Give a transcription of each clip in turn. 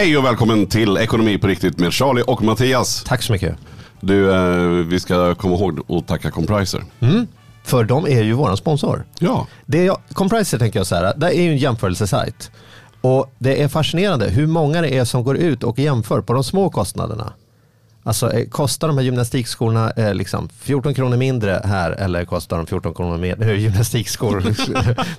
Hej och välkommen till Ekonomi på riktigt med Charlie och Mattias. Tack så mycket. Du, eh, vi ska komma ihåg att tacka Compriser. För de är ju våran sponsor. Ja, Det jag, Compriser tänker jag så här, det är ju en jämförelsesajt. Och det är fascinerande hur många det är som går ut och jämför på de små kostnaderna. Alltså eh, kostar de här gymnastikskorna eh, liksom 14 kronor mindre här eller kostar de 14 kronor mer? Nu är det gymnastikskor.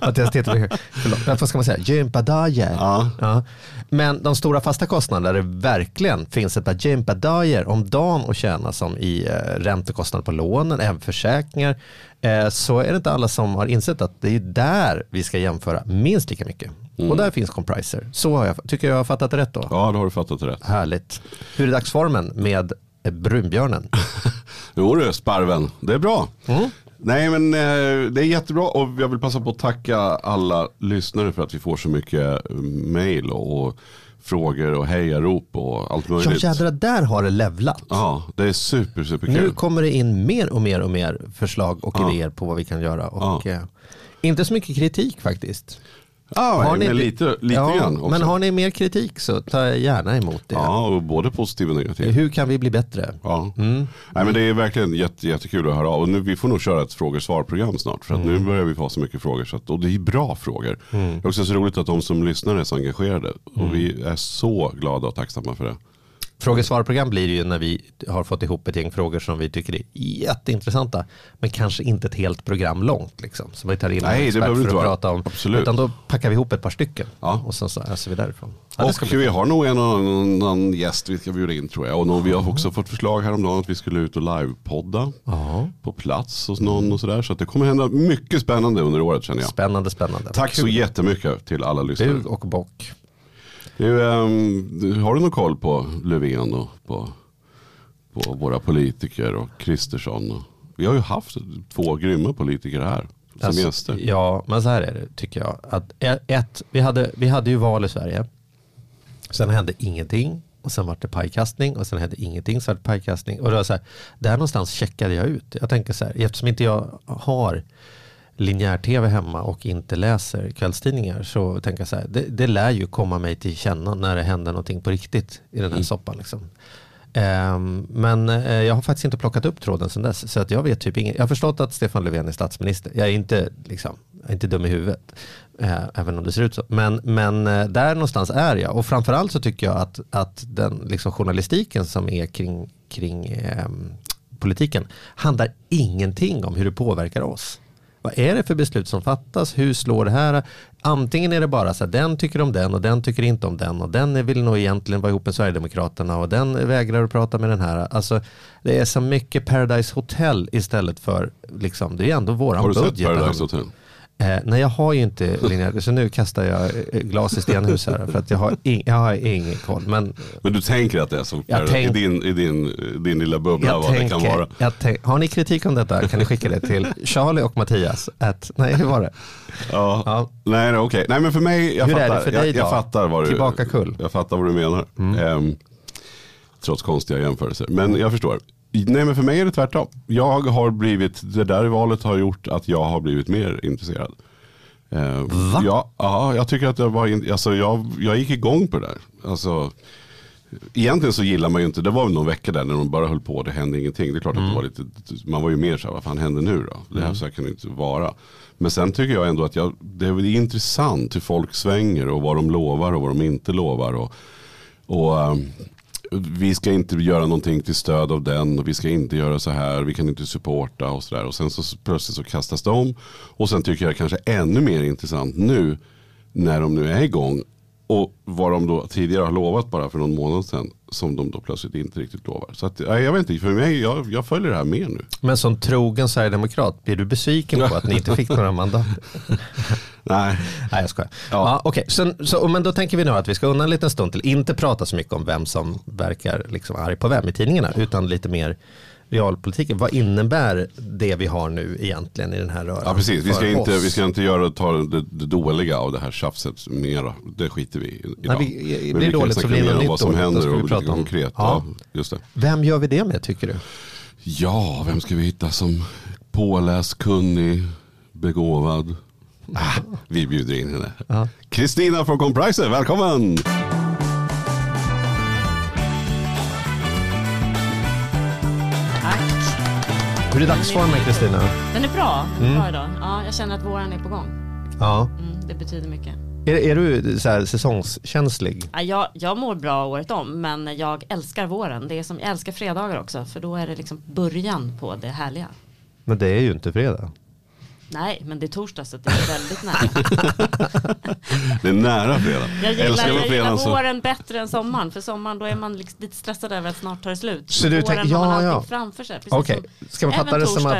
Mattias tittar på- Förlåt, vad ska man säga? Gympadajer. Ja. Ja. Men de stora fasta kostnaderna där det verkligen finns ett par gympadajer om dagen att tjäna som i eh, räntekostnader på lånen, även försäkringar. Eh, så är det inte alla som har insett att det är där vi ska jämföra minst lika mycket. Och där finns Compriser. Så har jag, tycker jag har fattat rätt då. ja då har du fattat rätt. Härligt. Hur är dagsformen med brunbjörnen? Jo du, Sparven, det är bra. Nej men eh, det är jättebra och jag vill passa på att tacka alla lyssnare för att vi får så mycket eh, mail och frågor och hejarop och allt Ja möjligt. jädrar, där har det levlat. Ja, det är super, super Nu kul. kommer det in mer och mer och mer förslag och Ja. idéer på vad vi kan göra. Och, Ja. eh, inte så mycket kritik faktiskt. Ja, ni- men lite, lite ja, grann också. Men har ni mer kritik så jag gärna emot det. Ja, och både positiv och negativ. Hur kan vi bli bättre? Ja. Mm. Nej, men det är verkligen jätte, jättekul att höra av. Och nu, vi får nog köra ett frågesvar-program snart. För att Mm. nu börjar vi få så mycket frågor. Så att, och det är bra frågor. Det är också så roligt att de som lyssnar är så engagerade. Mm. Och vi är så glada och tacksamma för det. Frågesvarprogram blir det ju när vi har fått ihop ett gäng frågor som vi tycker är jätteintressanta. Men kanske inte ett helt program långt. Liksom, som vi tar in Nej, det behöver för att vara. prata om. Absolut. Utan då packar vi ihop ett par stycken. Ja. Och sen så öser vi därifrån. Ja, och vi har nog en annan gäst vi ska bjuda in tror jag. Och någon, vi har också fått förslag häromdagen att vi skulle ut och livepodda Ja. på plats hos någon och sådär. Så det kommer hända mycket spännande under året känner jag. Spännande, spännande. Tack så jättemycket till alla lyssnare. Bug och bock. Du, du, har du någon koll på Löfven och på, på våra politiker och Kristersson? Vi har ju haft två grymma politiker här som Alltså, gäster. Ja, men så här är det tycker jag. Att e- ett, vi, hade, vi hade ju val i Sverige. Sen hände ingenting. Och sen var det pajkastning. Och sen hände ingenting. Så var det pajkastning. Och det var så här, där någonstans checkade jag ut. Jag tänker så här, eftersom inte jag har linjär-tv hemma och inte läser kvällstidningar så tänker jag så här, det, det lär ju komma mig till känna när det händer någonting på riktigt i den här soppan. Liksom. Ehm, men eh, jag har faktiskt inte plockat upp tråden sedan dess. Så att jag vet typ inget. Jag har förstått att Stefan Löfven är statsminister. Jag är inte, liksom, jag är inte dum i huvudet. eh, även om det ser ut så. Men, men eh, där någonstans är jag. Och framförallt så tycker jag att, att den liksom, journalistiken som är kring, kring ehm, politiken handlar ingenting om hur det påverkar oss. Vad är det för beslut som fattas? Hur slår det här? Antingen är det bara så att den tycker om den och den tycker inte om den och den vill nog egentligen vara ihop med Sverigedemokraterna och den vägrar att prata med den här. Alltså, det är så mycket Paradise Hotel istället för, liksom, det är ändå våran Har du budget. sett Paradise Hotel? Eh, nej, jag har ju inte linjär, så nu kastar jag eh, glas i stenhus här för att jag har, ing, jag har ingen koll. Men Men du tänker att det är som Jag tänk- i, din, i din, din lilla bubbla vad det kan vara. tänker, tänk, har ni kritik om detta kan ni skicka det till Charlie och Mattias. Att, nej, hur var det? Ja. Ja. Nej, okej. Nej, men för mig, jag Hur är fattar. det för dig jag, jag fattar vad du, Tillbaka kull. Jag fattar vad du menar. Ehm, trots konstiga jämförelser. Men jag förstår. Nej men för mig är det tvärtom. Jag har blivit, det där valet har gjort att jag har blivit mer intresserad. Eh, Va? Ja, ja, jag tycker att jag var, in, alltså jag, jag gick igång på det där. Alltså, egentligen så gillar man ju inte, det var väl någon vecka där när de bara höll på, det hände ingenting. Det är klart att det var lite, man var ju mer så här, vad fan händer nu då? Det här så här kan det inte vara. Men sen tycker jag ändå att jag, det är intressant hur folk svänger och vad de lovar och vad de inte lovar. Och, och ehm, vi ska inte göra någonting till stöd av den och vi ska inte göra så här, vi kan inte supporta och så där. Och sen så plötsligt så kastas de. Och sen tycker jag kanske ännu mer intressant nu när de nu är igång och vad de då tidigare har lovat bara för någon månad sedan. Som de då plötsligt inte riktigt lovar. Så att, jag vet inte, för mig, jag, jag följer det här mer nu. Men som trogen Sverigedemokrat, blir du besviken på att ni inte fick några mandat? Nej, Nej jag skojar. Ja. Ja. okej. Sen- så, men då tänker vi nu att vi ska unna en liten stund till inte prata så mycket om vem som verkar liksom arg på vem i tidningarna utan lite mer realpolitiken. Vad innebär det vi har nu egentligen i den här röran? ja, precis. Vi ska, inte, oss? vi ska inte göra, ta det, det dåliga av det här tjafset mera. Det skiter vi i idag. vi- det blir dåligt så blir det något nytt vad som dåligt. Då händer och lite konkret. Ja. Ja. just det. Vem gör vi det med tycker du? Ja, vem ska vi hitta som påläst, kunnig, begåvad? Ah, vi bjuder in henne. Ja. Kristina från Compriser, välkommen! Hur är dagsformen Kristina? Den är bra. Den Mm. bra idag. Ja, jag känner att våren är på gång. Ja. Mm, det betyder mycket. Är, är du så här säsongskänslig? Ja, jag, jag mår bra året om men jag älskar våren. Det är som, jag älskar fredagar också för då är det liksom början på det härliga. Men det är ju inte fredag. Nej, men det är torsdag så det är väldigt nära. Det är nära fredag. Jag gillar, Älskar jag gillar så. våren bättre än sommaren. För sommaren då är man liksom lite stressad över att snart tar det slut. Så du tänker- har man ja, ja. framför sig. precis Okej, som ska man fatta det som torsdag att-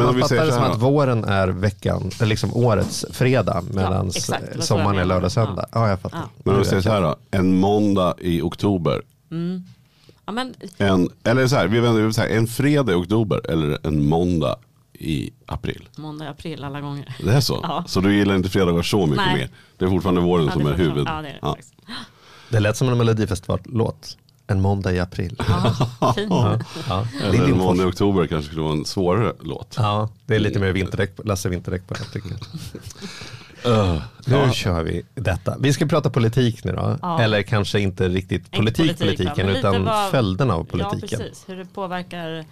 om man vi fatta det som att våren är veckan, eller liksom årets fredag medan jag sommaren är lördag söndag? Ja, jag fattar. Ja. Men om vi säger så här då. En måndag i oktober. Ja, men, En, eller så här, vi vänder så här, en fredag i oktober eller en måndag i april. måndag, april alla gånger. Det är så? Ja. Så du gillar inte fredagar så mycket Nej. mer? Det är fortfarande våren Ja, som är jag- huvud. Ja, det är det Ja. Det lät som en melodifestivallåt. En måndag i april. Ja, fint. Ja, Eller en måndag i oktober kanske skulle vara en svårare låt. Ja, det är lite mer vinterdäck, Lasse Vinterdäck på den tycker jag. Uh, Nu kör vi detta. Vi ska prata politik nu då. Ja. Eller kanske inte riktigt politik, politik, politiken utan vad- följderna av Ja, politiken. precis. Hur det påverkar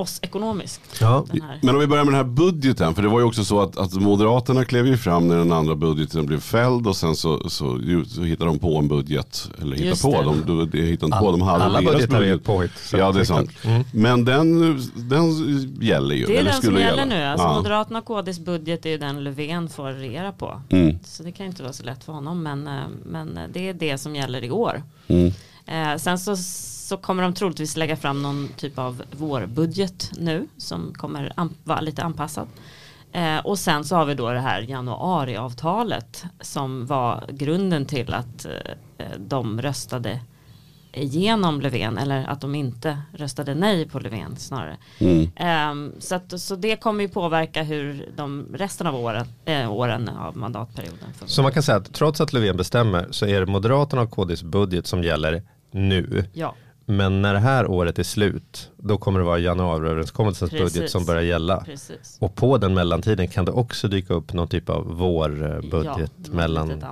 oss ekonomiskt. Ja. Men om vi börjar med den här budgeten. För det var ju också så att, att Moderaterna klev ju fram när den andra budgeten blev fälld. Och sen så, så, ju- så hittade de på en budget. Eller hittade Just på. det. De, de, de hittade inte på. De hade Alla budgetar är budget. ett påhitt. så Ja det är sant. Mm. Men den, den gäller ju. Det är eller den som skulle gäller gälla. nu. Alltså Ja. Moderaterna och KDs budget är ju den Löfven får regera på. Mm. Så det kan ju inte vara så lätt för honom. Men, eh, men det är det som gäller i år. Mm. Eh, sen så, så kommer de troligtvis lägga fram någon typ av vårbudget nu. Som kommer an, vara lite anpassad. Eh, och sen så har vi då det här januariavtalet. Som var grunden till att eh, de röstade igenom Löfven. Eller att de inte röstade nej på Löfven snarare. Mm. Ehm, så, att, så det kommer ju påverka hur de resten av åren, eh, åren av mandatperioden funkar. Så man kan säga att trots att Löfven bestämmer så är det Moderaterna och KDs budget som gäller nu. Ja, Men när det här året är slut, då kommer det vara januariöverenskommelsens Precis. budget som börjar gälla. precis. Och på den mellantiden kan det också dyka upp någon typ av vårbudget Ja, mellan.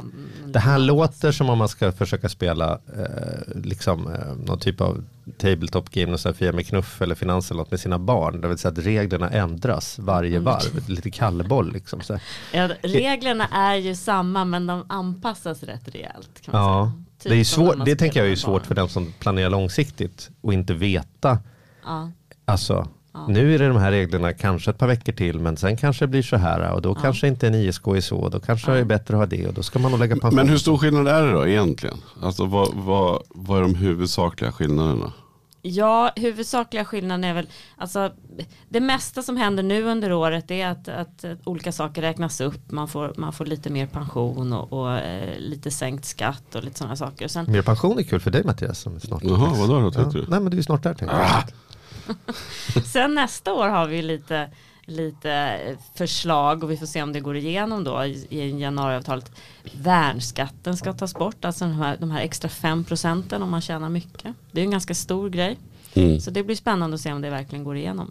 Det här låter som om man ska försöka spela eh, liksom, eh, någon typ av tabletop game, någon sån här med knuff eller finans eller något med sina barn. Det vill säga att reglerna ändras varje Mm. varv, lite kallboll liksom. Så. Ja, reglerna är ju samma men de anpassas rätt rejält. Kan man Ja, säga. Typ det är svårt, man det tänker jag är svårt barn. för den som planerar långsiktigt och inte veta. Ja, Alltså, nu är det de här reglerna kanske ett par veckor till men sen kanske det blir så här och då kanske inte en ISK är så och då kanske det är bättre att ha det och då ska man nog lägga pension. Men hur stor skillnad är det då egentligen? Alltså vad, vad, vad är de huvudsakliga skillnaderna? Ja, huvudsakliga skillnaden är väl, alltså det mesta som händer nu under året är att, att, olika saker räknas upp. Man får, man får lite mer pension och, och eh, lite sänkt skatt och lite sådana saker. Och sen, Mer pension är kul för dig Mattias. Som är snart Jaha, vadå då ja. tänkte du? Nej men du är snart där tänker jag. Sen nästa år har vi lite, lite förslag och vi får se om det går igenom då i, januariavtalet. Värnskatten ska tas bort, alltså de här, de här extra 5 procenten om man tjänar mycket. Det är en ganska stor grej. Mm. Så det blir spännande att se om det verkligen går igenom.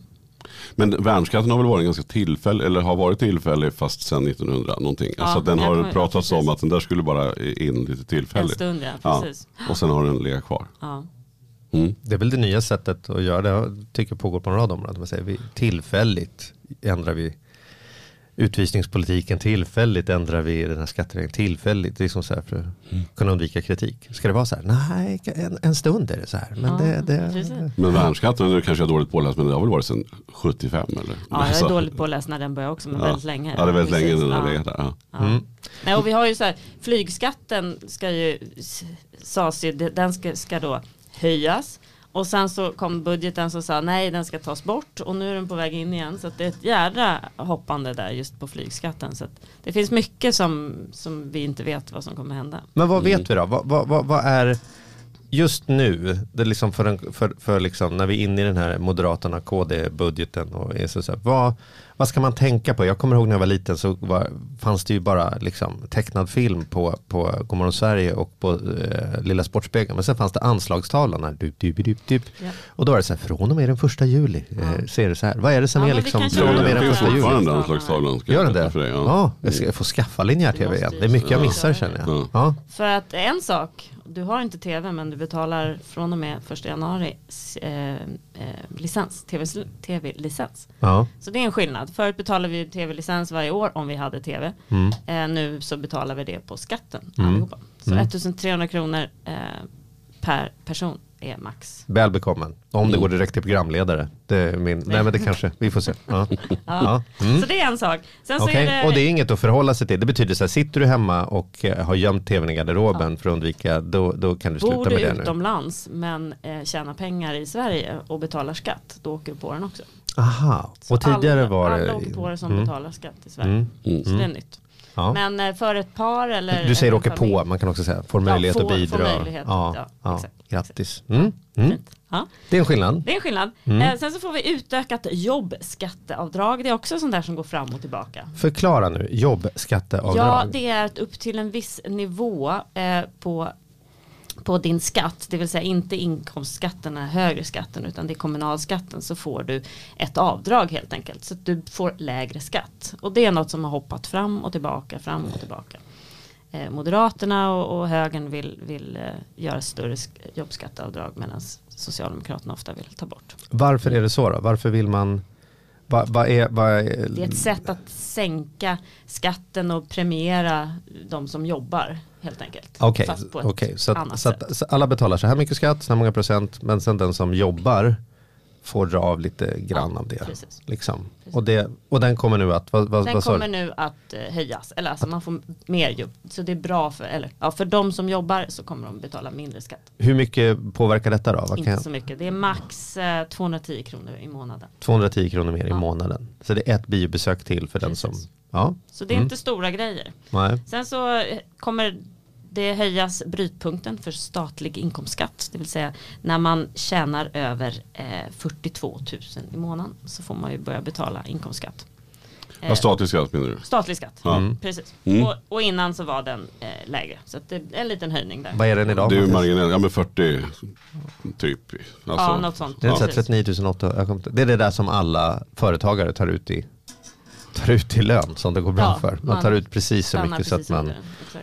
Men värnskatten har väl varit ganska tillfällig, eller har varit tillfällig fast sedan 1900 någonting. Ja, alltså den har pratats ja, om att den där skulle bara in lite En tillfälligt. stund ja, Ja, precis. och sen har den legat kvar. Ja. Mm. Det är väl det nya sättet att göra det. Jag tycker pågår på en rad områden. Man säger vi, tillfälligt ändrar vi utvisningspolitiken tillfälligt ändrar vi den här skatteregeln tillfälligt. Liksom så här för att Mm. kunna undvika kritik. Ska det vara så här? Nej, en, en stund är det så här. Men Ja, det, det. Men värnskatten, nu kanske jag är dåligt påläst, men det har väl varit sedan 75 eller? Ja, jag Alltså, är dåligt på att läsa när den börjar också, men ja. väldigt länge. Ja, det är väldigt länge den har ja. legat där. Ja. Mm. Nej, och vi har ju så här, flygskatten ska ju, s- sades ju, det- den ska, ska då höjas. Och sen så kom budgeten som sa nej den ska tas bort och nu är den på väg in igen. Så att det är ett jädra hoppande där just på flygskatten. Så att det finns mycket som, som vi inte vet vad som kommer hända. Men vad Mm. vet vi då? Vad, vad, vad, vad är just nu, det är liksom för, en, för, för liksom när vi är inne i den här Moderaterna KD-budgeten och är så, så här, vad, vad ska man tänka på? Jag kommer ihåg när jag var liten så var, fanns det ju bara liksom tecknad film på, på Godmorgon Sverige och på eh, Lilla Sportspegeln. Men sen fanns det anslagstavlan här, dup, dup, dup, dup. Ja. Och då var det så här, från och med den första juli eh, ser det så här. Vad är det som Ja, är liksom från och med Det den finns första juli? fortfarande anslagstavlan. ska jag Gör den det? För Ja, ja. jag ska få skaffa linjär tv måste igen. Det är mycket jag missar känner jag. Ja. Ja. För att en sak, du har inte tv men du betalar från och med första januari eh, eh, licens, TV tv-licens. Ja. Så det är en skillnad. Förut betalade vi tv-licens varje år om vi hade tv. Mm. Eh, nu så betalar vi det på skatten Mm. allihopa. Så Mm. 1300 kronor eh, per person är max. Väl bekommen. Om det går direkt till programledare. Det är min, nej men det kanske, vi får se. Ja. Ja. Mm. Så det är en sak. Sen så Okej, är det, och det är inget att förhålla sig till. Det betyder så här, sitter du hemma och eh, har gömt tvn i garderoben för att undvika, då, då kan du sluta bor med du det nu. utomlands men eh, tjänar pengar i Sverige och betalar skatt, då åker du på den också. Aha, Så och tidigare alla, var det... Alla åker på det som Mm. betalar skatt i Sverige. Mm. Mm. Så det är nytt. Ja. Men eh, för ett par eller Du säger åker familj- på, man kan också säga får möjlighet får- att bidra. möjlighet, ja, ja, ja, exakt, grattis. Mm. Mm. Ja, Det är en skillnad. det är en skillnad. Mm. Eh, sen så får vi utökat jobbskatteavdrag. Det är också sånt där som går fram och tillbaka. Förklara nu, jobbskatteavdrag. Ja, det är att upp till en viss nivå eh, på, på din skatt, det vill säga inte inkomstskatten är högre skatten utan det är kommunalskatten så får du ett avdrag helt enkelt. Så att du får lägre skatt. Och det är något som har hoppat fram och tillbaka, fram och tillbaka. Eh, Moderaterna och, och högern vill, vill eh, göra större sk- jobbskatteavdrag medan Socialdemokraterna ofta vill ta bort. Varför är det så då? Varför vill man... Vad vad är, vad är, Det är ett sätt att sänka skatten och premiera de som jobbar helt enkelt. Okej, ett okej. så, att, så att så alla betalar så här mycket skatt, så här många procent, men sen den som jobbar får dra av lite grann Ja, av det. precis. Liksom. Och, det. och den kommer nu att, vad, vad, Den vad kommer nu att eh, höjas, eller alltså man får mer jobb. Så det är bra för, eller ja, för de som jobbar så kommer de betala mindre skatt. Hur mycket påverkar detta då? Vad Inte jag, så mycket, det är max eh, 210 kronor i månaden. 210 kronor mer i Ja. månaden. Så det är ett biobesök till för den Precis. som... Ja, Så det är Mm. inte stora grejer. nej. Sen så eh, kommer det höjas brytpunkten för statlig inkomstskatt. Det vill säga när man tjänar över eh, 42 000 i månaden så får man ju börja betala inkomstskatt. Eh, Ja, statlig skatt menar du? statlig skatt, Ja. precis. Mm. Och, och innan så var den eh, lägre. Så att det är en liten höjning där. Vad är den idag? Det är marginellt, ja men 40 typ. Alltså, ja, något sånt. Det är Precis. 39 800. jag kommer inte- Det är det där som alla företagare tar ut i, tar ut i lön som det går bra Ja, för. Man tar ut precis så mycket så att man,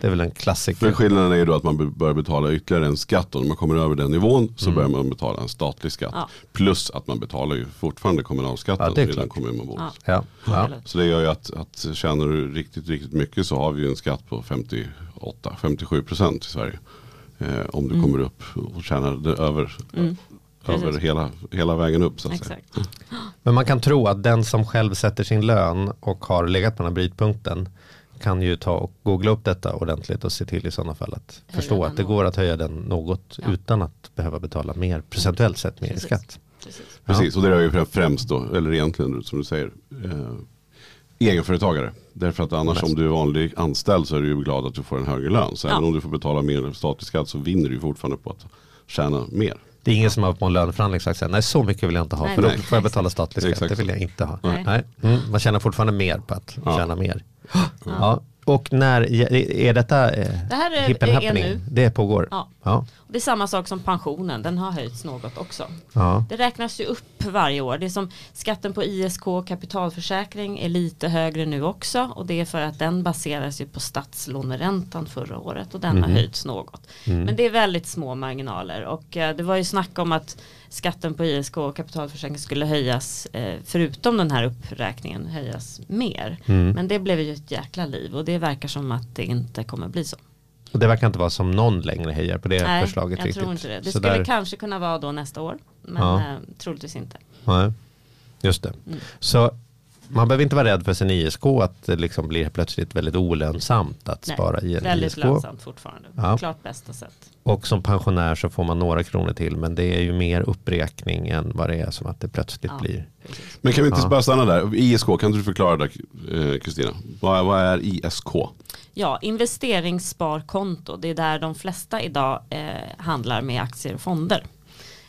det är väl en För klassiker. skillnaden är ju då att man börjar betala ytterligare en skatt och när man kommer över den nivån så börjar man betala en statlig skatt. Ja. Plus att man betalar ju fortfarande kommunalskatten Ja, det är i den klart. kommun man bor i. Ja. Ja. Så det gör ju att, att tjänar du riktigt, riktigt mycket så har vi ju en skatt på 58-57 procent i Sverige. Eh, om du kommer upp och tjänar det över, Mm. Över hela, hela vägen upp. Så att säga. Exakt. Men man kan tro att den som själv sätter sin lön och har legat på den här brytpunkten kan ju ta och googla upp detta ordentligt och se till i sådana fall att Höja förstå att det något. går att höja den något Ja. utan att behöva betala mer procentuellt sett mer i Precis. skatt. Precis. Precis, och det är ju främst då, eller egentligen som du säger, eh, egenföretagare. Därför att annars Mest. om du är vanlig anställd så är du ju glad att du får en högre lön. Så Ja. även om du får betala mer statlig skatt så vinner du ju fortfarande på att tjäna mer. Det är ingen som har på en löneförhandling sagt så här, nej så mycket vill jag inte ha Nej, för då nej. får jag betala statlig skatt. Exakt Det vill jag inte ha. Nej. Nej. Mm, man tjänar fortfarande mer på att Ja. tjäna mer. Ja. Och när, är detta eh, Det här är- är nu. Det pågår? Ja. Ja. Det är samma sak som pensionen, den har höjts något också. ja. Det räknas ju upp varje år. Det är som skatten på ISK kapitalförsäkring är lite högre nu också och det är för att den baseras ju på statslåneräntan förra året och den har höjts något. Men det är väldigt små marginaler och eh, det var ju snack om att skatten på ISK och kapitalförsäkring skulle höjas eh, förutom den här uppräkningen höjas mer. Mm. Men det blev ju ett jäkla liv och det verkar som att det inte kommer bli så. Och det verkar inte vara som någon längre hejar på det Nej, förslaget jag riktigt. tror inte det. Det Så skulle där- kanske kunna vara då nästa år. Men Ja. eh, troligtvis inte. Nej, just det. Mm. Så man behöver inte vara rädd för sin ISK att det liksom blir plötsligt väldigt olönsamt att Nej, spara i en Väldigt ISK. lönsamt fortfarande. Ja. Klart bästa sätt. Och som pensionär så får man några kronor till men det är ju mer uppräkning än vad det är som att det plötsligt Ja. blir. Precis. Men kan vi inte Ja. bara stanna där? ISK, kan du förklara det eh, Kristina? Vad, vad är ISK? Ja, investeringssparkonto. Det är där de flesta idag eh, handlar med aktier och fonder.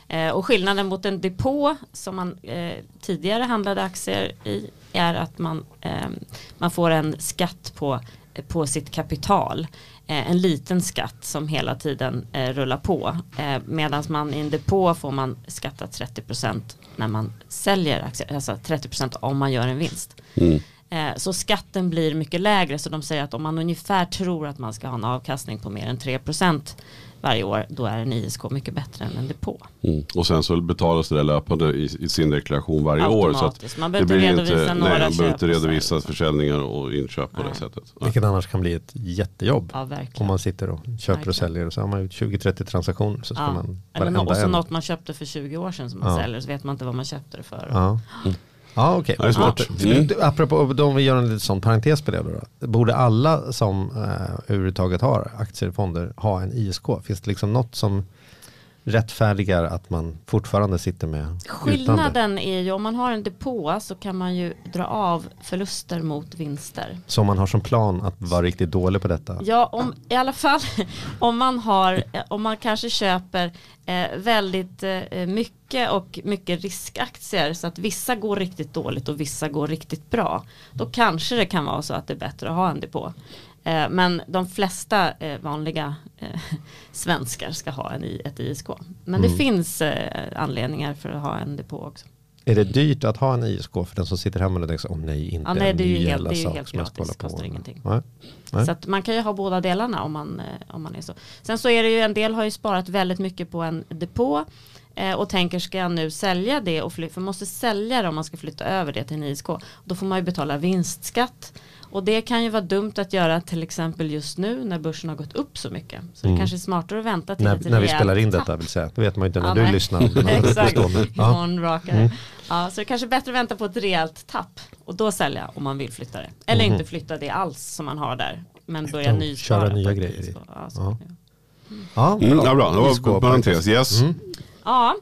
Eh, och skillnaden mot en depå som man eh, tidigare handlade aktier i är att man, eh, man får en skatt på, eh, på sitt kapital. Eh, en liten skatt som hela tiden eh, rullar på. Eh, Medan man i en depå får man skatta 30% när man säljer aktier. Alltså 30% om man gör en vinst. Mm. Eh, Så skatten blir mycket lägre så de säger att om man ungefär tror att man ska ha en avkastning på mer än 3% varje år då är en ISK mycket bättre än en depå. Mm. Och sen så betalas det där löpande i, i sin deklaration varje år. Så att. Man behöver inte redovisa några nej, man behöver köp inte redovisa försäljningar och inköp på det Nej. sättet. Nej. Vilket annars kan bli ett jättejobb. Ja, Om man sitter och köper Verkligen. och säljer och så har man gjort 20-30 transaktioner så ska Ja. man Eller och så en. något man köpte för 20 år sedan som man Ja. säljer så vet man inte vad man köpte det för. Ja, ja okej. Ja, är smart. Mm. Apropå, om vi gör en liten sån parentes på det då, då. Borde alla som eh, överhuvudtaget har aktier och fonder ha en ISK? Finns det liksom något som rättfärdigar att man fortfarande sitter med? Skillnaden är ju om man har en depå så kan man ju dra av förluster mot vinster. Så om man har som plan att vara riktigt dålig på detta? Ja, om, i alla fall om man har, om man kanske köper eh, väldigt eh, mycket och mycket riskaktier så att vissa går riktigt dåligt och vissa går riktigt bra. Då kanske det kan vara så att det är bättre att ha en depå. Eh, men de flesta eh, vanliga eh, svenskar ska ha en, ett ISK. Men det finns eh, anledningar för att ha en depå också. Är det dyrt att ha en ISK för den som sitter hemma och tänker så, nej, inte Ja, nej, en det är ju helt- det är helt gratis, kostar med. ingenting. Nej. Nej. Så man kan ju ha båda delarna om man, eh, om man är så. Sen så är det ju en del har ju sparat väldigt mycket på en depå eh, och tänker ska jag nu sälja det och flytta, för man måste sälja det om man ska flytta över det till en ISK. Då får man ju betala vinstskatt och det kan ju vara dumt att göra till exempel just nu när börsen har gått upp så mycket. Så det kanske är smartare att vänta till Mm. När, ett när vi spelar in detta vill säga. Det vet man ju inte när Ja, du nej. lyssnar. Exakt. Ja. imorgon rakare. Ja, så det kanske är bättre att vänta på ett rejält tapp och då sälja om man vill flytta det. Eller inte flytta det alls som man har där. Men börja nyspara. köra nya grejer. Ja, så, Ja. ja. Ja, Mm, ja, bra, det var parentes. Yes. Mm. Ja,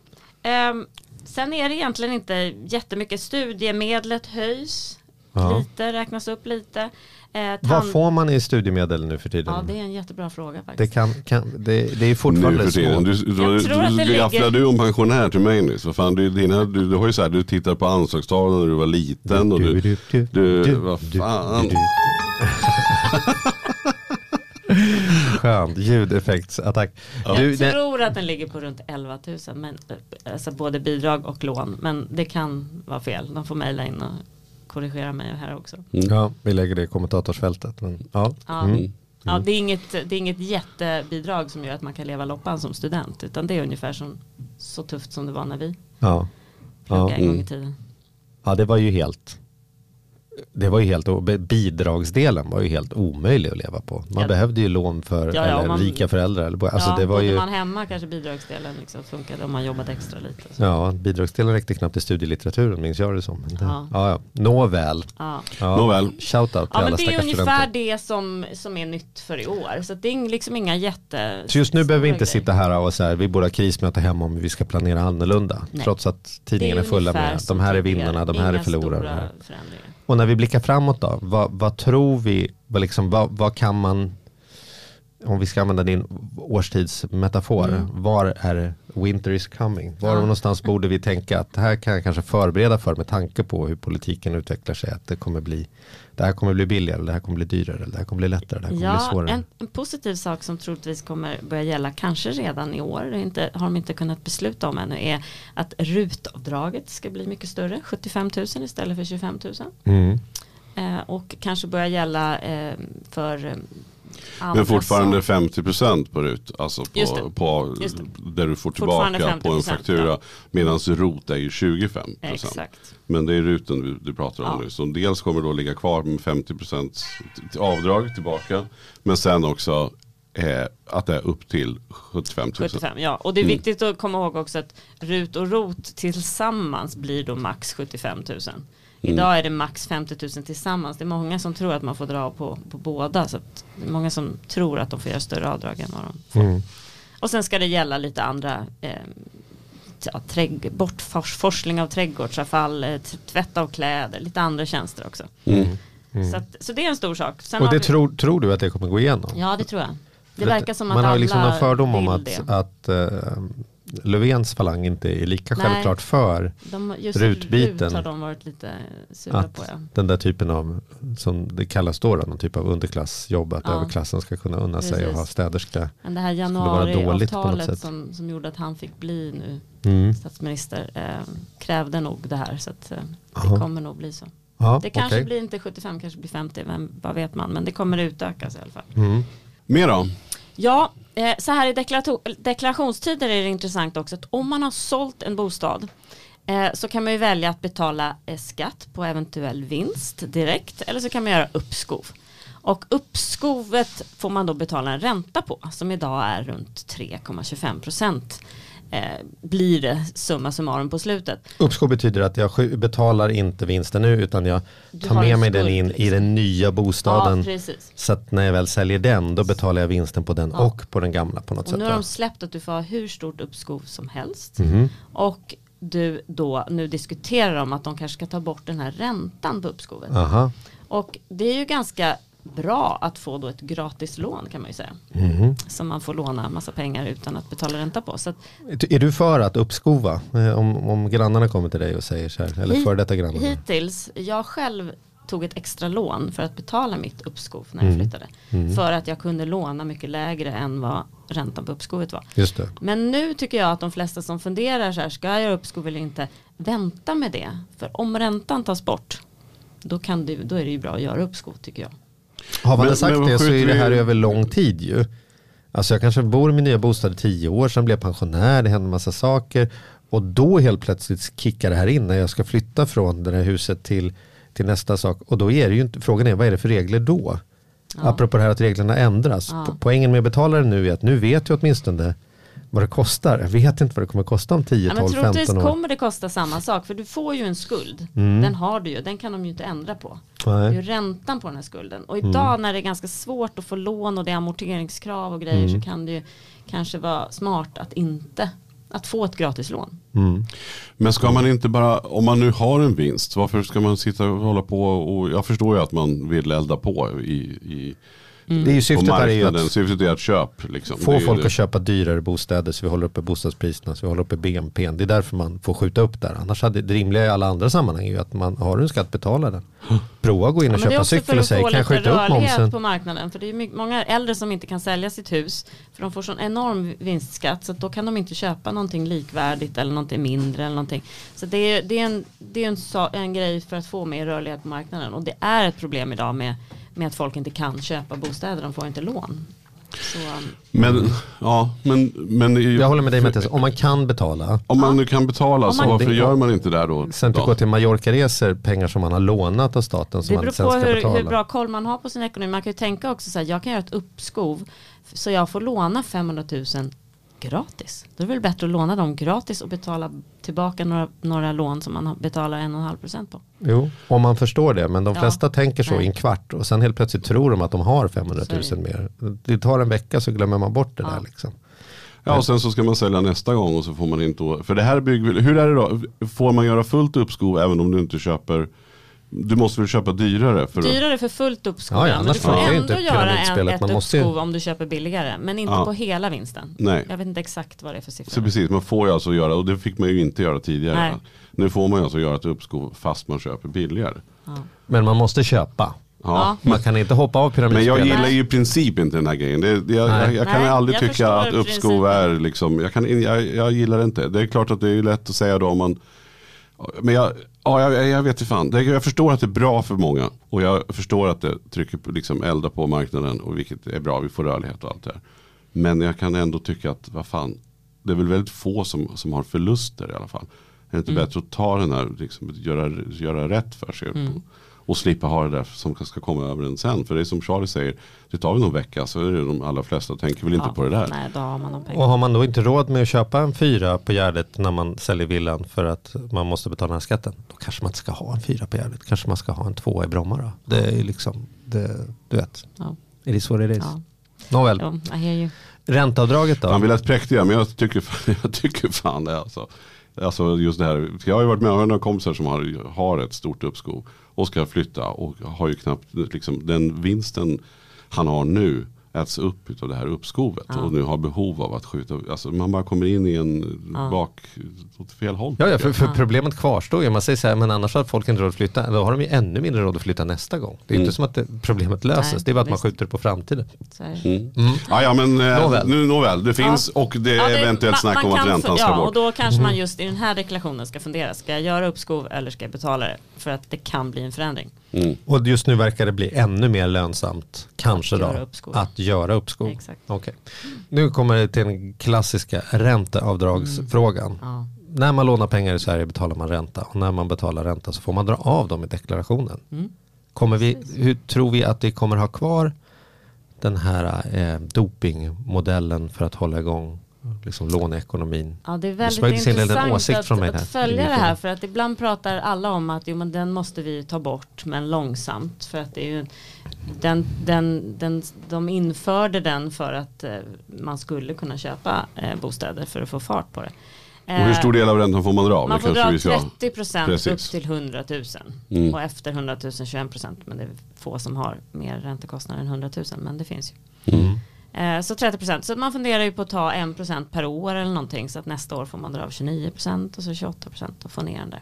ehm, sen är det egentligen inte jättemycket. Studiemedlet höjs Ja. lite, räknas upp lite. Eh, Vad får man i studiemedel nu för tiden? Ja, det är en jättebra fråga det, faktiskt. kan, kan, det, det är Nu fortfarande för tiden. Du, du, Jag tror att det du, gafflar ligger- du om pensionär till mig nyss. Vad fan, du, dina, du, du har ju så här, du tittar på anslagstavlan när du var liten. Och du, du, du, vad fan. Skönt, ljudeffektsattack. Du, Jag det, tror att den ligger på runt 11 000. Men, eh, alltså både bidrag och lån. Men det kan vara fel. De får mejla in och korrigera mig här också. ja, vi lägger det i kommentatorsfältet. Men, ja. Ja. Mm. Ja, det, är inget, det är inget jättebidrag som gör att man kan leva loppan som student. Utan det är ungefär som, så tufft som det var när vi Ja. pluggade Ja. en gång i Mm. tiden. ja, det var ju helt det var ju helt, bidragsdelen var ju helt omöjlig att leva på. Man Ja. behövde ju lån för Ja, ja, eller man- rika föräldrar. Eller, alltså ja, det var ju, man hemma kanske bidragsdelen liksom funkade om man jobbade extra lite. Så. ja, bidragsdelen räckte knappt till studielitteraturen minns jag det som. Ja. ja. Ja, Nåväl. Ja. Ja. Nåväl. Shout out till Ja men alla det är ungefär studenter. det som, som är nytt för i år. Så att det är liksom inga jätte... Så just nu behöver vi inte stora sitta här och så här, vi borde ha krismöte hemma om vi ska planera annorlunda. Nej. Trots att grejer. tidningarna är Det fulla med, som de här är vinnarna, de här är förlorarna. förändringar. Och när vi blickar framåt då, vad, vad tror vi, vad, liksom, vad, vad kan man, om vi ska använda din årstidsmetafor, Mm. var är winter is coming? Var Ja. någonstans borde vi tänka att det här kan jag kanske förbereda för med tanke på hur politiken utvecklar sig, att det kommer bli, det här kommer bli billigare, det här kommer bli dyrare, det här kommer bli lättare, det här kommer bli Ja, svårare. en, en positiv sak som troligtvis kommer börja gälla kanske redan i år, inte, har de inte kunnat besluta om ännu, är att rutavdraget ska bli mycket större, 75 000 istället för 25 000. Mm. Eh, och kanske börja gälla eh, för Men fortfarande saker. 50% på RUT. Alltså på, det. på där du får tillbaka på en 50%, faktura. ja. Medan ROT är ju 25%. Exakt. Men det är ruten du, du pratar om Ja. nu. Så dels kommer det då ligga kvar med 50% t- avdrag tillbaka. Men sen också eh, att det är upp till 75 000. 75, ja. Och det är Mm. viktigt att komma ihåg också att RUT och ROT tillsammans blir då max 75 000. Mm. Idag är det max 50 000 tillsammans. Det är många som tror att man får dra på, på båda. Så att det är många som tror att de får göra större avdrag än vad de får. Mm. Och sen ska det gälla lite andra eh, ja, trädg- bortforsling av trädgårdsavfall, eh, t- tvätta av kläder, lite andra tjänster också. Mm. Så, att, så det är en stor sak. Sen Och det vi- tror, tror du att det kommer gå igenom? Ja det tror jag. Det att verkar som att Man har alla liksom en fördom om att, det. att uh, Löfvens falang inte är lika Nej. självklart för De, just Rutbiten. RUT har de varit lite sura att på. Ja. den där typen av, som det kallas då, någon typ av underklassjobb, att Ja. överklassen ska kunna unna sig och Precis. ha städerska. Men det här januariavtalet som, som gjorde att han fick bli nu Mm. statsminister eh, krävde nog det här. Så att, eh, det kommer nog bli så. Ja, Det kanske okej. blir inte 75, kanske blir 50, vem, vad vet man. Men det kommer utökas i alla fall. Mm. Mer då? Ja, eh, så här i deklarationstider är det intressant också att om man har sålt en bostad eh, så kan man ju välja att betala eh, skatt på eventuell vinst direkt eller så kan man göra uppskov. Och uppskovet får man då betala en ränta på som idag är runt 3,25 procent. Eh, blir det summa summarum på slutet. Uppskov betyder att jag betalar inte vinsten nu utan jag tar med mig den in i liksom. den nya bostaden. Ja, så att när jag väl säljer den då betalar jag vinsten på den Ja. och på den gamla på något Och sätt. nu har de släppt att du får ha hur stort uppskov som helst. Mhm. Och du då, nu diskuterar de att de kanske ska ta bort den här räntan på uppskovet. Aha. Och det är ju ganska bra att få då ett gratis lån kan man ju säga. Som man får låna massa pengar utan att betala ränta på. Så att Är du för att uppskova? Eh, Om, om grannarna kommer till dig och säger så här, eller Hit- före detta grannarna. hittills, jag själv tog ett extra lån för att betala mitt uppskov när jag Mm. flyttade. Mm. För att jag kunde låna mycket lägre än vad räntan på uppskovet var. Just det. Men nu tycker jag att de flesta som funderar så här, ska jag göra uppskov eller inte, vänta med det. För om räntan tas bort, då, kan du, då är det ju bra att göra uppskov tycker jag. Har man Men- sagt men det så är det vi- här över lång tid ju. Alltså jag kanske bor i min nya bostad i tio år, sen blir jag pensionär, det händer massa saker. Och då helt plötsligt kickar det här in när jag ska flytta från det här huset till, till nästa sak. Och då är det ju inte, frågan är vad är det för regler då? Ja. Apropå det här att reglerna ändras. Ja. Po- Poängen med att betala det nu är att nu vet jag åtminstone vad det kostar. Jag vet inte vad det kommer kosta om 10, Ja, men 12, troligtvis 15 år. kommer det kosta samma sak, för du får ju en skuld. Mm. Den har du ju, den kan de ju inte ändra på. Det är ju Nej. räntan på den här skulden. Och idag när det är ganska svårt att få lån och det är amorteringskrav och grejer Mm. så kan det ju kanske vara smart att inte, att få ett gratislån. Mm. Men ska man inte bara, om man nu har en vinst, varför ska man sitta och hålla på och, jag förstår ju att man vill elda på i, i Det är ju på syftet är ju marknaden. att Syftet är att köp. Liksom. Få är folk det. att köpa dyrare bostäder så vi håller uppe bostadspriserna, så vi håller uppe BNP. Det är därför man får skjuta upp där. Annars hade det rimliga i alla andra sammanhang är ju att man har en skatt, betala den. Prova att gå in Ja, och är köpa cykel för och få kan jag lite skjuta upp rörlighet momsen? på marknaden. För det är mycket, många äldre som inte kan sälja sitt hus. För de får sån enorm vinstskatt. Så att då kan de inte köpa någonting likvärdigt eller någonting mindre. Eller någonting. Så det är, det är, en, det är en, en grej för att få mer rörlighet på marknaden. Och det är ett problem idag med, med att folk inte kan köpa bostäder. De får inte lån. Så, um, Men, ja, men, men det ju- Jag håller med dig Mattias, om man kan betala, Om man nu kan betala så varför Det- gör man inte det då? sen då? gå till Mallorca-resor, pengar som man har lånat av staten som det man beror sen på ska hur, betala. hur bra koll man har på sin ekonomi. Man kan ju tänka också så här, jag kan göra ett uppskov så jag får låna 500 000 gratis. Då är det väl bättre att låna dem gratis och betala tillbaka några, några lån som man betalar 1,5% på. Jo, om man förstår det. Men de Ja. flesta tänker så Nej. i en kvart och sen helt plötsligt tror de att de har 500 Så är 000 mer. Det tar en vecka så glömmer man bort det Ja. där liksom. Ja, och sen så ska man sälja nästa gång och så får man inte, för det här bygger, hur är det då? Får man göra fullt uppskov även om du inte köper, du måste väl köpa dyrare? För Dyrare för fullt uppskov, Ja, ja, ja, men du får ju ändå inte göra en, ett Man måste ju- uppskov om du köper billigare. Men inte Ja. på hela vinsten. Nej. Jag vet inte exakt vad det är för så siffror. precis, man får ju alltså göra, och det fick man ju inte göra tidigare. Nej. Nu får man ju alltså göra ett uppskov fast man köper billigare. Ja. Men man måste köpa. Ja. Man kan inte hoppa av Men pyramidspelet. jag gillar ju i princip inte den här grejen. Det, det, jag, jag, jag kan Nej, aldrig jag tycka att uppskov är liksom, jag, kan, jag, jag gillar det inte. Det är klart att det är lätt att säga då om man Men jag, ja, jag, jag vet inte fan. Jag förstår att det är bra för många. Och jag förstår att det trycker på, liksom eldar på marknaden. Och vilket är bra, vi får rörlighet och allt det här. Men jag kan ändå tycka att, vad fan. Det är väl väldigt få som, som har förluster i alla fall. Är det inte bättre att ta den här, liksom, göra, göra rätt för sig. Och slippa ha det där som ska komma över en sen. För det är som Charlie säger, det tar väl någon vecka så är det de allra flesta tänker väl inte Ja, på det där. Nej, då har man Och har man då inte råd med att köpa en fyra på Gärdet när man säljer villan för att man måste betala den här skatten. Då kanske man inte ska ha en fyra på Gärdet. Kanske man ska ha en tvåa i Bromma då. Det är liksom, det, du vet. Ja. Är det så det är? Ja. Nåväl, you. ränteavdraget då? Han vill lät präktiga men jag tycker, jag tycker fan det alltså. Alltså just det här, jag har ju varit med, jag har några kompisar som har, har ett stort uppskov och ska flytta och har ju knappt, liksom, den vinsten han har nu äts upp av det här uppskovet Ja. och nu har behov av att skjuta, alltså man bara kommer in i en Ja. bak, åt fel håll. Ja, ja för, för problemet kvarstår ju. Man säger så här, men annars har folk inte råd att flytta. Då har de ju ännu mindre råd att flytta nästa gång. Det är Mm. inte som att det, problemet löses. Nej, det är bara att man visst. skjuter på framtiden. Det. Mm. Ja, ja men eh, Nåväl. nu nåväl, det finns och det är Ja, eventuellt man- snack man om att räntan ska ja, bort. och då kanske man just i den här deklarationen ska fundera. Ska jag göra uppskov eller ska jag betala det? För att det kan bli en förändring. Mm. Och just nu verkar det bli ännu mer lönsamt, kanske Att då, göra uppskov. att göra uppskov. Exakt. Okej. Nu kommer det till den klassiska ränteavdragsfrågan. Ja. När man lånar pengar i Sverige betalar man ränta och när man betalar ränta så får man dra av dem i deklarationen. Mm. Kommer vi, hur tror vi att vi kommer ha kvar den här eh, dopingmodellen för att hålla igång liksom, låneekonomin? Ja, det är Det väldigt liten intressant att, från mig att här. följa det här. För att ibland pratar alla om att jo, men den måste vi ta bort, men långsamt. För att det är ju, den, den, den, de införde den för att eh, man skulle kunna köpa eh, bostäder för att få fart på det. Och hur stor del av räntan får man dra av? Man Det får dra vi ska- 30 procent upp till 100 000. Mm. Och efter 100 000 21 procent. Men det är få som har mer räntekostnader än 100 000. Men det finns ju. Mm. Eh, så 30 procent. Så man funderar ju på att ta 1 procent per år eller någonting. Så att nästa år får man dra av 29 procent och så 28 procent och få ner den där.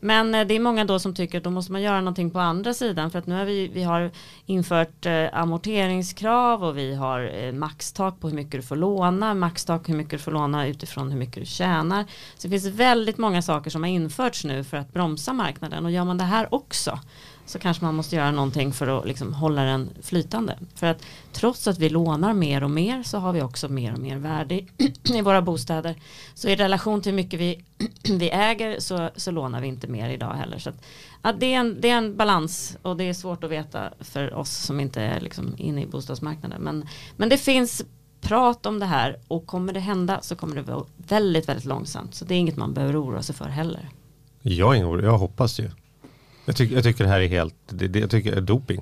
Men eh, det är många då som tycker att då måste man göra någonting på andra sidan. För att nu har vi, vi har infört eh, amorteringskrav och vi har maxtak på hur mycket du får låna. Maxtak hur mycket du får låna utifrån hur mycket du tjänar. Så det finns väldigt många saker som har införts nu för att bromsa marknaden. Och gör man det här också så kanske man måste göra någonting för att liksom hålla den flytande. För att trots att vi lånar mer och mer så har vi också mer och mer värde i, i våra bostäder. Så i relation till hur mycket vi, vi äger så, så lånar vi inte mer idag heller. Så att, ja, det, är en, det är en balans och det är svårt att veta för oss som inte är liksom inne i bostadsmarknaden. Men, men det finns prat om det här och kommer det hända så kommer det vara väldigt, väldigt långsamt. Så det är inget man behöver oroa sig för heller. Jag, är ingen jag hoppas ju. Jag, tycker jag tycker det här är helt, det, det, jag tycker det är doping.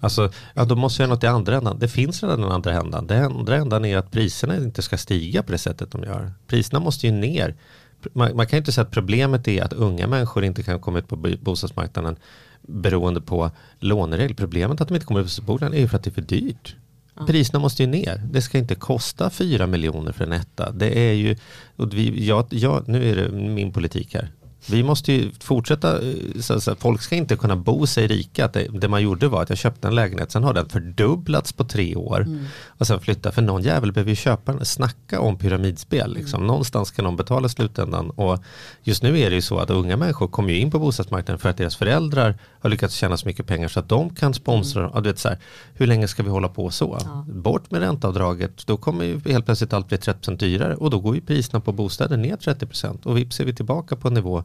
Alltså, ja, då måste jag göra något i andra ändan. Det finns redan den andra ändan. Den andra ändan är att priserna inte ska stiga på det sättet de gör. Priserna måste ju ner. Man, man kan ju inte säga att problemet är att unga människor inte kan komma ut på bo- bostadsmarknaden beroende på låneregler. Problemet att de inte kommer ut på bostadsmarknaden är ju för att det är för dyrt. Priserna måste ju ner. Det ska inte kosta 4 miljoner för en etta. Det är ju, och vi, ja, ja, nu är det min politik här. Vi måste ju fortsätta, eh, så, så, folk ska inte kunna bo sig rika. Att det, det man gjorde var att jag köpte en lägenhet, sen har den fördubblats på tre år. Och sen flytta, för någon jävel behöver ju köpa den. Snacka om pyramidspel. Liksom. Någonstans ska någon betala slutändan. Och just nu är det ju så att unga människor kommer ju in på bostadsmarknaden för att deras föräldrar har lyckats tjäna så mycket pengar så att de kan sponsra. Ja, du vet, så här, hur länge ska vi hålla på så? Bort med ränteavdraget, då kommer ju helt plötsligt allt bli 30% dyrare och då går ju priserna på bostäder ner 30% och vips är vi tillbaka på en nivå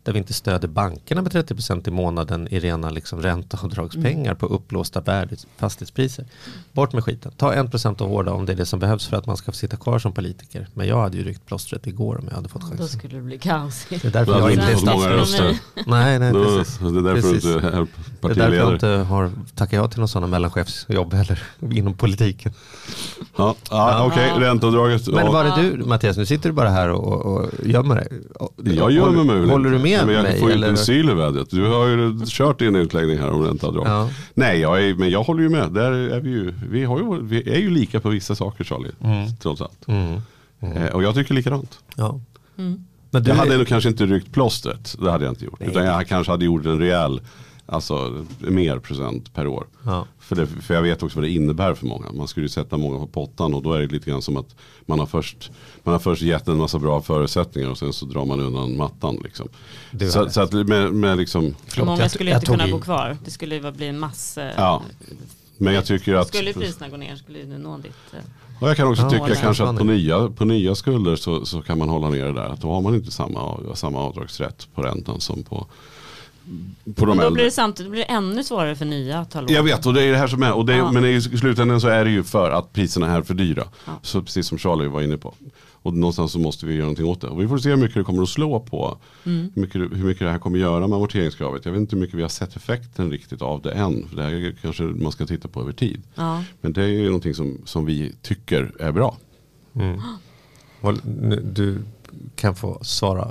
där vi inte stöder bankerna med 30% i månaden i rena liksom ränteavdragspengar på upplåsta fastighetspriser. Bort med skiten, ta 1% av hårda om det är det som behövs för att man ska få sitta kvar som politiker. Men jag hade ju ryckt plåstret igår om jag hade fått Då chansen. skulle det bli kaos. Det är därför Då jag inte är statsminister. röster. Nej, nej, Då, precis. det är därför Precis. du inte är Det är därför jag partiledare. inte har tackat ja till någon sån mellanchefsjobb heller inom politiken. Ja, ja, Okej, ränteavdraget. Men var det du Mattias, nu sitter du bara här och, och gömmer dig. Jag gömmer mig Håller du inte. Med men jag mig? får ju eller? inte en syl i vädret. Du har ju kört din utläggning här om ränteavdrag. Ja. Nej, jag är, men jag håller ju med. Där är vi, ju, vi, har ju, vi är ju lika på vissa saker Charlie. Trots allt. Mm. Eh, och jag tycker likadant. Ja. Men du, Jag hade nog kanske inte ryckt plåstret. Det hade jag inte gjort. Utan jag kanske hade gjort en rejäl Alltså mer procent per år. Ja. För, det, för jag vet också vad det innebär för många. Man skulle ju sätta många på pottan och då är det lite grann som att man har först, man har först gett en massa bra förutsättningar och sen så drar man undan mattan. Liksom. Så, så att med, med liksom, Förlåt, Många jag- skulle jag inte tog kunna i. bo kvar. Det skulle ju bli en massa. ja. Men jag tycker att, Skulle priserna gå ner skulle du nå ditt. eh, och jag kan också Ja, tycka kanske att på nya, på nya skulder så, så kan man hålla ner det där. Att då har man inte samma, samma avdragsrätt på räntan som på, på de Och då äldre. blir det samtidigt då blir det ännu svårare för nya att ta lån. Jag vet och det är det här som är. Och det, Ja. Men i slutändan så är det ju för att priserna är för dyra. Ja. Så precis som Charlie var inne på. Och någonstans så måste vi göra någonting åt det. Och vi får se hur mycket det kommer att slå på. Mm. Hur, mycket, hur mycket det här kommer att göra med amorteringskravet. Jag vet inte hur mycket vi har sett effekten riktigt av det än. För det här är kanske man ska titta på över tid. Ja. Men det är ju någonting som, som vi tycker är bra. Mm. Du kan få svara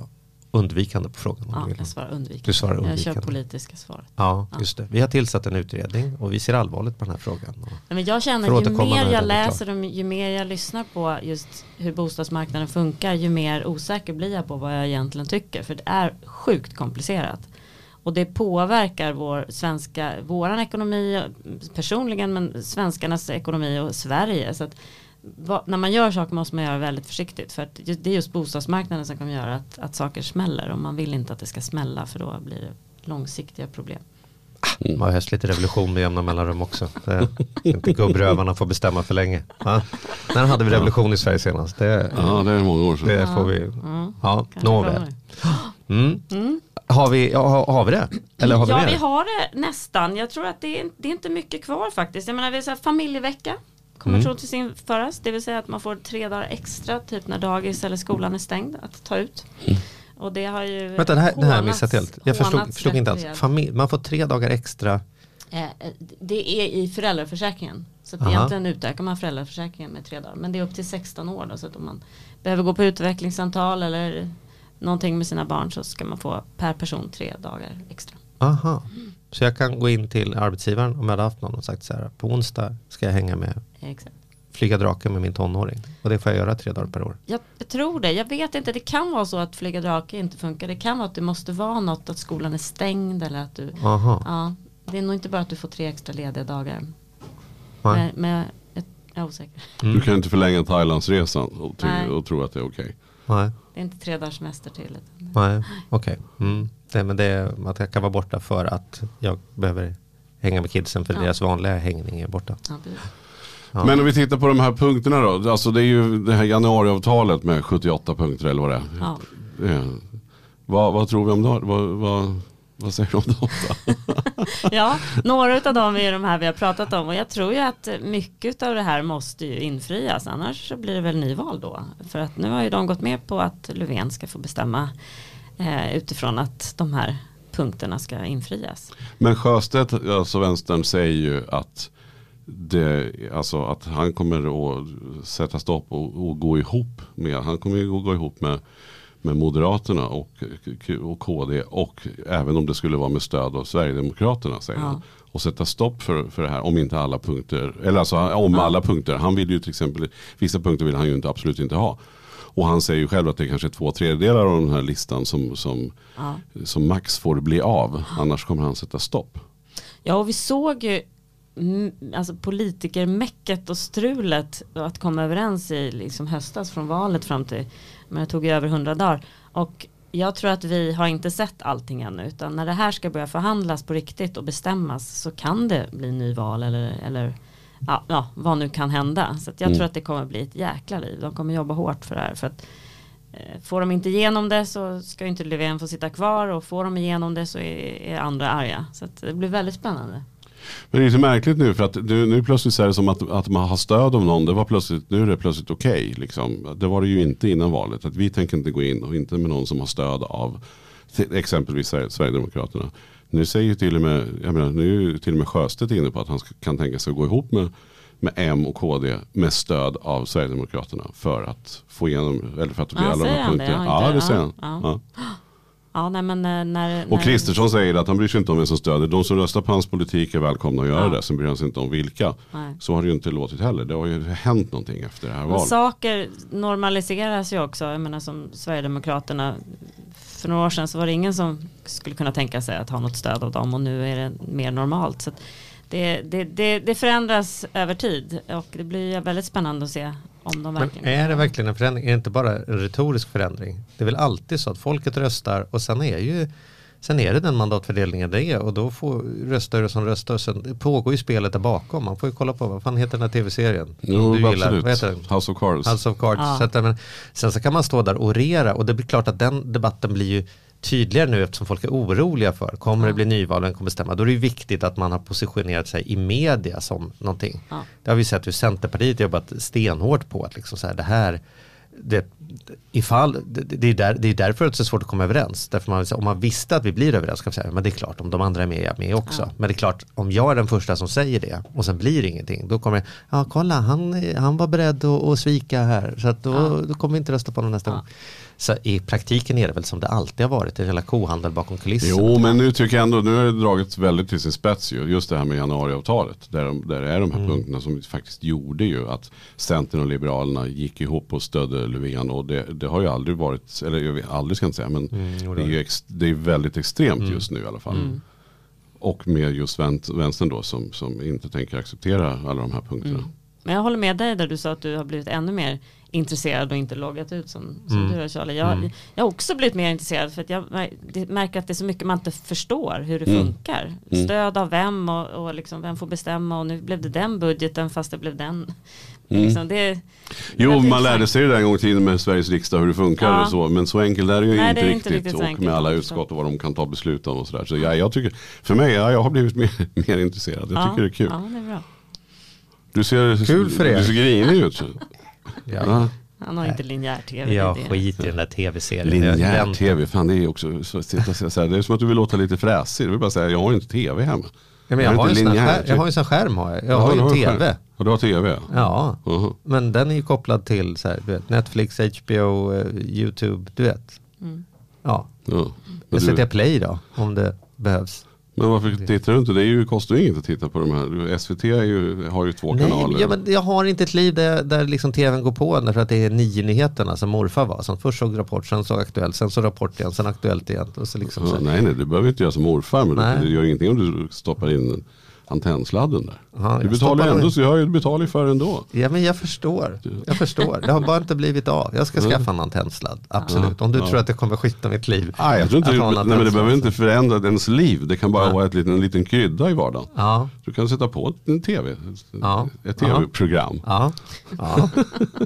undvikande på frågan Ja, jag svarar undvikande. Du svarar Jag kör undvikande. politiska svaret. Ja, just det. Vi har tillsatt en utredning och vi ser allvarligt på den här frågan. Nej, Men jag känner Får ju mer jag läser och ju mer jag lyssnar på just hur bostadsmarknaden funkar ju mer osäker blir jag på vad jag egentligen tycker. För det är sjukt komplicerat. Och det påverkar vår svenska, våran ekonomi personligen men svenskarnas ekonomi och Sverige. Så att, vad, när man gör saker måste man göra väldigt försiktigt. För att det är just bostadsmarknaden som kommer göra att, att saker smäller. Och man vill inte att det ska smälla för då blir det långsiktiga problem. Man har helst lite revolution med jämna mellanrum också. Det är inte gubbrövarna får bestämma för länge. Ja. När hade vi revolution i Sverige senast? Det, Ja det är många år sedan. det får vi. Mm. Ja, Kanske nåväl. kommer. Mm. Har, vi, har, har vi det? Eller har vi ja, mer? vi har det nästan. Jag tror att det är, det är inte mycket kvar faktiskt. Jag menar, vi har så här familjevecka. Kommer Mm. troligtvis införas. Det vill säga att man får tre dagar extra, typ när dagis eller skolan är stängd, att ta ut. Och det har ju Vänta, det här, det här hånats- missat helt. Jag förstod, hånats förstod inte alls. Familj, man får tre dagar extra. Eh, Det är i föräldraförsäkringen. Så att Aha. egentligen utökar man föräldraförsäkringen med tre dagar. Men det är upp till 16 år då. Så att om man behöver gå på utvecklingssamtal eller någonting med sina barn så ska man få per person tre dagar extra. Aha. Så jag kan gå in till arbetsgivaren om jag hade haft någon och sagt så här. På onsdag ska jag hänga med Exakt. flyga drake med min tonåring. Och det får jag göra tre dagar per år. Jag tror det. Jag vet inte. Det kan vara så att flyga drake inte funkar. Det kan vara att det måste vara något att skolan är stängd eller att du. Aha. Ja, det är nog inte bara att du får tre extra lediga dagar. Nej. Men, men jag är osäker. Mm. Du kan inte förlänga Thailandsresan och, och tro att det är okej. Nej. Det är inte tre dagars semester till. Nej, okej. Mm. Det, men det är att jag kan vara borta för att jag behöver hänga med kidsen för Ja. deras vanliga hängning är borta. Ja. Ja. Men om vi tittar på de här punkterna då. Alltså det är ju det här januariavtalet med 78 punkter eller vad det är. Ja. Eh, vad, vad tror vi om det? Vad, vad, vad säger du om dem då? ja, några av dem är de här vi har pratat om och jag tror ju att mycket av det här måste ju infrias annars så blir det väl nyval då. För att nu har ju de gått med på att Löfven ska få bestämma eh, utifrån att de här punkterna ska infrias. Men Sjöstedt, alltså vänstern, säger ju att, det, alltså att han kommer att sätta stopp och, och gå ihop med, han kommer ju att gå ihop med, med Moderaterna och, och KD och även om det skulle vara med stöd av Sverigedemokraterna säger Ja. han. Och sätta stopp för, för det här om inte alla punkter, eller alltså om Ja. alla punkter. Han vill ju till exempel, vissa punkter vill han ju inte, absolut inte ha. Och han säger ju själv att det är kanske två tredjedelar av den här listan som, som, Ja. som Max får bli av. Annars kommer han sätta stopp. Ja, och vi såg ju alltså politikermäcket och strulet att komma överens i liksom höstas från valet fram till, men det tog ju över hundra dagar. Och jag tror att vi har inte sett allting ännu, utan när det här ska börja förhandlas på riktigt och bestämmas så kan det bli nyval eller, eller ja, ja, vad nu kan hända. Så jag Mm. tror att det kommer bli ett jäkla liv. De kommer jobba hårt för det här. För att, eh, får de inte igenom det så ska inte Löfven få sitta kvar och får de igenom det så är, är andra arga. Så det blir väldigt spännande. Men det är så märkligt nu för att nu, nu plötsligt är det som att, att man har stöd av någon. Det var plötsligt, nu är det plötsligt okej. liksom. Det var det ju inte innan valet. Att vi tänker inte gå in och inte med någon som har stöd av exempelvis Sver- Sverigedemokraterna. Nu säger till och med, jag menar, nu är till och med Sjöstedt inne på att han kan tänka sig att gå ihop med, med M och KD med stöd av Sverigedemokraterna för att få igenom, eller för att det blir Ja, alla de här punkterna. Ja, inte- det säger han. ja. Ja. Ja, nej men eh, när... Och när- Kristersson säger att han bryr sig inte om vem som stöder. De som röstar på hans politik är välkomna att göra det. Sen bryr han sig inte om vilka. Nej. Så har det ju inte låtit heller. Det har ju hänt någonting efter det här Men valet. saker normaliseras ju också. Jag menar som Sverigedemokraterna för några år sedan så var det ingen som skulle kunna tänka sig att ha något stöd av dem och nu är det mer normalt. Så det, det, det, det förändras över tid och det blir väldigt spännande att se om de Men verkligen är det verkligen en förändring? Är det inte bara en retorisk förändring? Det är väl alltid så att folket röstar och sen är ju Sen är det den mandatfördelningen det är och då får röstar som röstar. Sen pågår ju spelet där bakom. Man får ju kolla på vad fan heter den här tv-serien? Jo, du absolut. Vad heter den? House of Cards. House of Cards. Ja. Så att, men, sen så kan man stå där och orera och det blir klart att den debatten blir ju tydligare nu eftersom folk är oroliga för kommer det bli nyval, vem kommer bestämma? Då är det ju viktigt att man har positionerat sig i media som någonting. Ja. Det har vi sett hur Centerpartiet jobbat stenhårt på att liksom så här, det här det, ifall, det, det, är där, det är därför det är så svårt att komma överens. Därför man, om man visste att vi blir överens kan man säga, men det är klart om de andra är med, är jag med också. Ja. Men det är klart, om jag är den första som säger det och sen blir det ingenting, då kommer det, ja kolla han, han var beredd att, att svika här, så att då, Ja. då kommer vi inte rösta på honom nästa Ja. gång. Så i praktiken är det väl som det alltid har varit, en jävla kohandel bakom kulisserna. Jo, men nu tycker jag ändå, nu har det dragit väldigt till sin spets ju. Just det här med januariavtalet. Där, de, där är de här Mm. punkterna som faktiskt gjorde ju att Centern och Liberalerna gick ihop och stödde Löfven. Och det, det har ju aldrig varit, eller jag vet, aldrig ska jag inte säga, men Mm, det, är ju ex, det är väldigt extremt just nu i alla fall. Mm. Och med just vän- vänstern då som, som inte tänker acceptera alla de här punkterna. Mm. Men jag håller med dig där du sa att du har blivit ännu mer intresserad och inte loggat ut som, som Mm. du har Charlie. Jag, Mm. jag har också blivit mer intresserad för att jag märker att det är så mycket man inte förstår hur det Mm. funkar. Mm. Stöd av vem och, och liksom vem får bestämma och nu blev det den budgeten fast det blev den. Mm. Liksom det, Jo, man lärde sig det där en gång i tiden med Sveriges riksdag hur det funkar Ja. och så. Men så enkelt är det ju Nej, inte, det riktigt. inte riktigt så och med alla utskott och vad de kan ta beslut om och sådär. Så ja, jag tycker, för mig, ja, jag har blivit mer, mer intresserad. Jag ja, tycker det är kul. Ja, det är bra. Du ser, Kul för er. Du ser grinig ut. Ja. Ja. Han har inte linjär tv. Jag skiter i den där tv-serien. Linjär Den- tv, fan det är också så, så här, det är som att du vill låta lite fräsig. Du vill bara säga, jag har inte tv hemma. Ja, men jag, Jag har inte en linjär, skärm, jag har ju en sån skärm har jag. Jag har ju en tv. Och du har tv? Ja, Jaha. men den är ju kopplad till så här, du vet, Netflix, HBO, eh, YouTube, du vet. Mm. Ja, Ja. Men, SVT du, Play då, om det behövs. men varför tittar du inte? Det är ju, kostar ju inget att titta på de här. SVT är ju, har ju två kanaler. Nej, ja, men jag har inte ett liv där, där liksom tvn går på därför att det är nio nyheterna som morfar var. Som först såg Rapport, sen såg Aktuellt, sen så Rapport igen, sen Aktuellt igen. Och så liksom så Ja, nej, nej, du behöver inte göra som morfar. Men Nej. du, det gör ingenting om du stoppar in antennsladden där. Aha, du jag betalar ändå, in. så jag betalar ju för ändå. Ja men jag förstår, jag förstår. Det har bara inte blivit av. Jag ska skaffa en antennsladd, absolut. Ja, Om du ja. tror att det kommer skita mitt liv. Nej, jag tror inte, en nej, men det behöver inte förändra ens liv. Det kan bara Nej. vara ett liten, en liten krydda i vardagen. Ja, Du kan sätta på en tv, Ja. ett tv-program. ja, ja.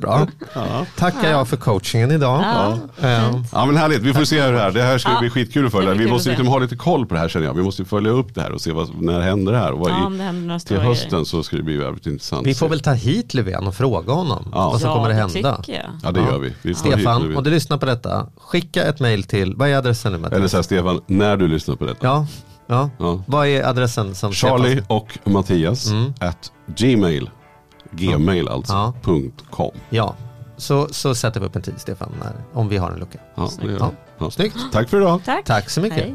Bra. Ja. Tackar jag för coachingen idag. Ja, Ja. Ja men härligt, vi får se hur det här, det här ska Ja, bli skitkul att följa. Vi måste liksom ha lite koll på det här känner jag. Vi måste följa upp det här och se vad, när händer det här. Och vad Ja, i, till hösten så ska det bli väldigt intressant. Vi får väl ta hit Löfven och fråga honom Ja. vad som ja, kommer att det hända. Ja det Ja. gör vi. vi Stefan, om du lyssnar på detta, skicka ett mail till, vad är adressen nu Mattias? Eller så här Stefan, när du lyssnar på detta. Ja, ja. Ja. Vad är adressen som Charlie Stefan- och Mattias Mm. at gmail, gmail alltså, Ja. punkt com. Ja, så, så sätter vi upp en tid Stefan, när, om vi har en lucka. Ja, vi. ja. Snyggt. Tack för idag. Tack. Tack så mycket. Hej.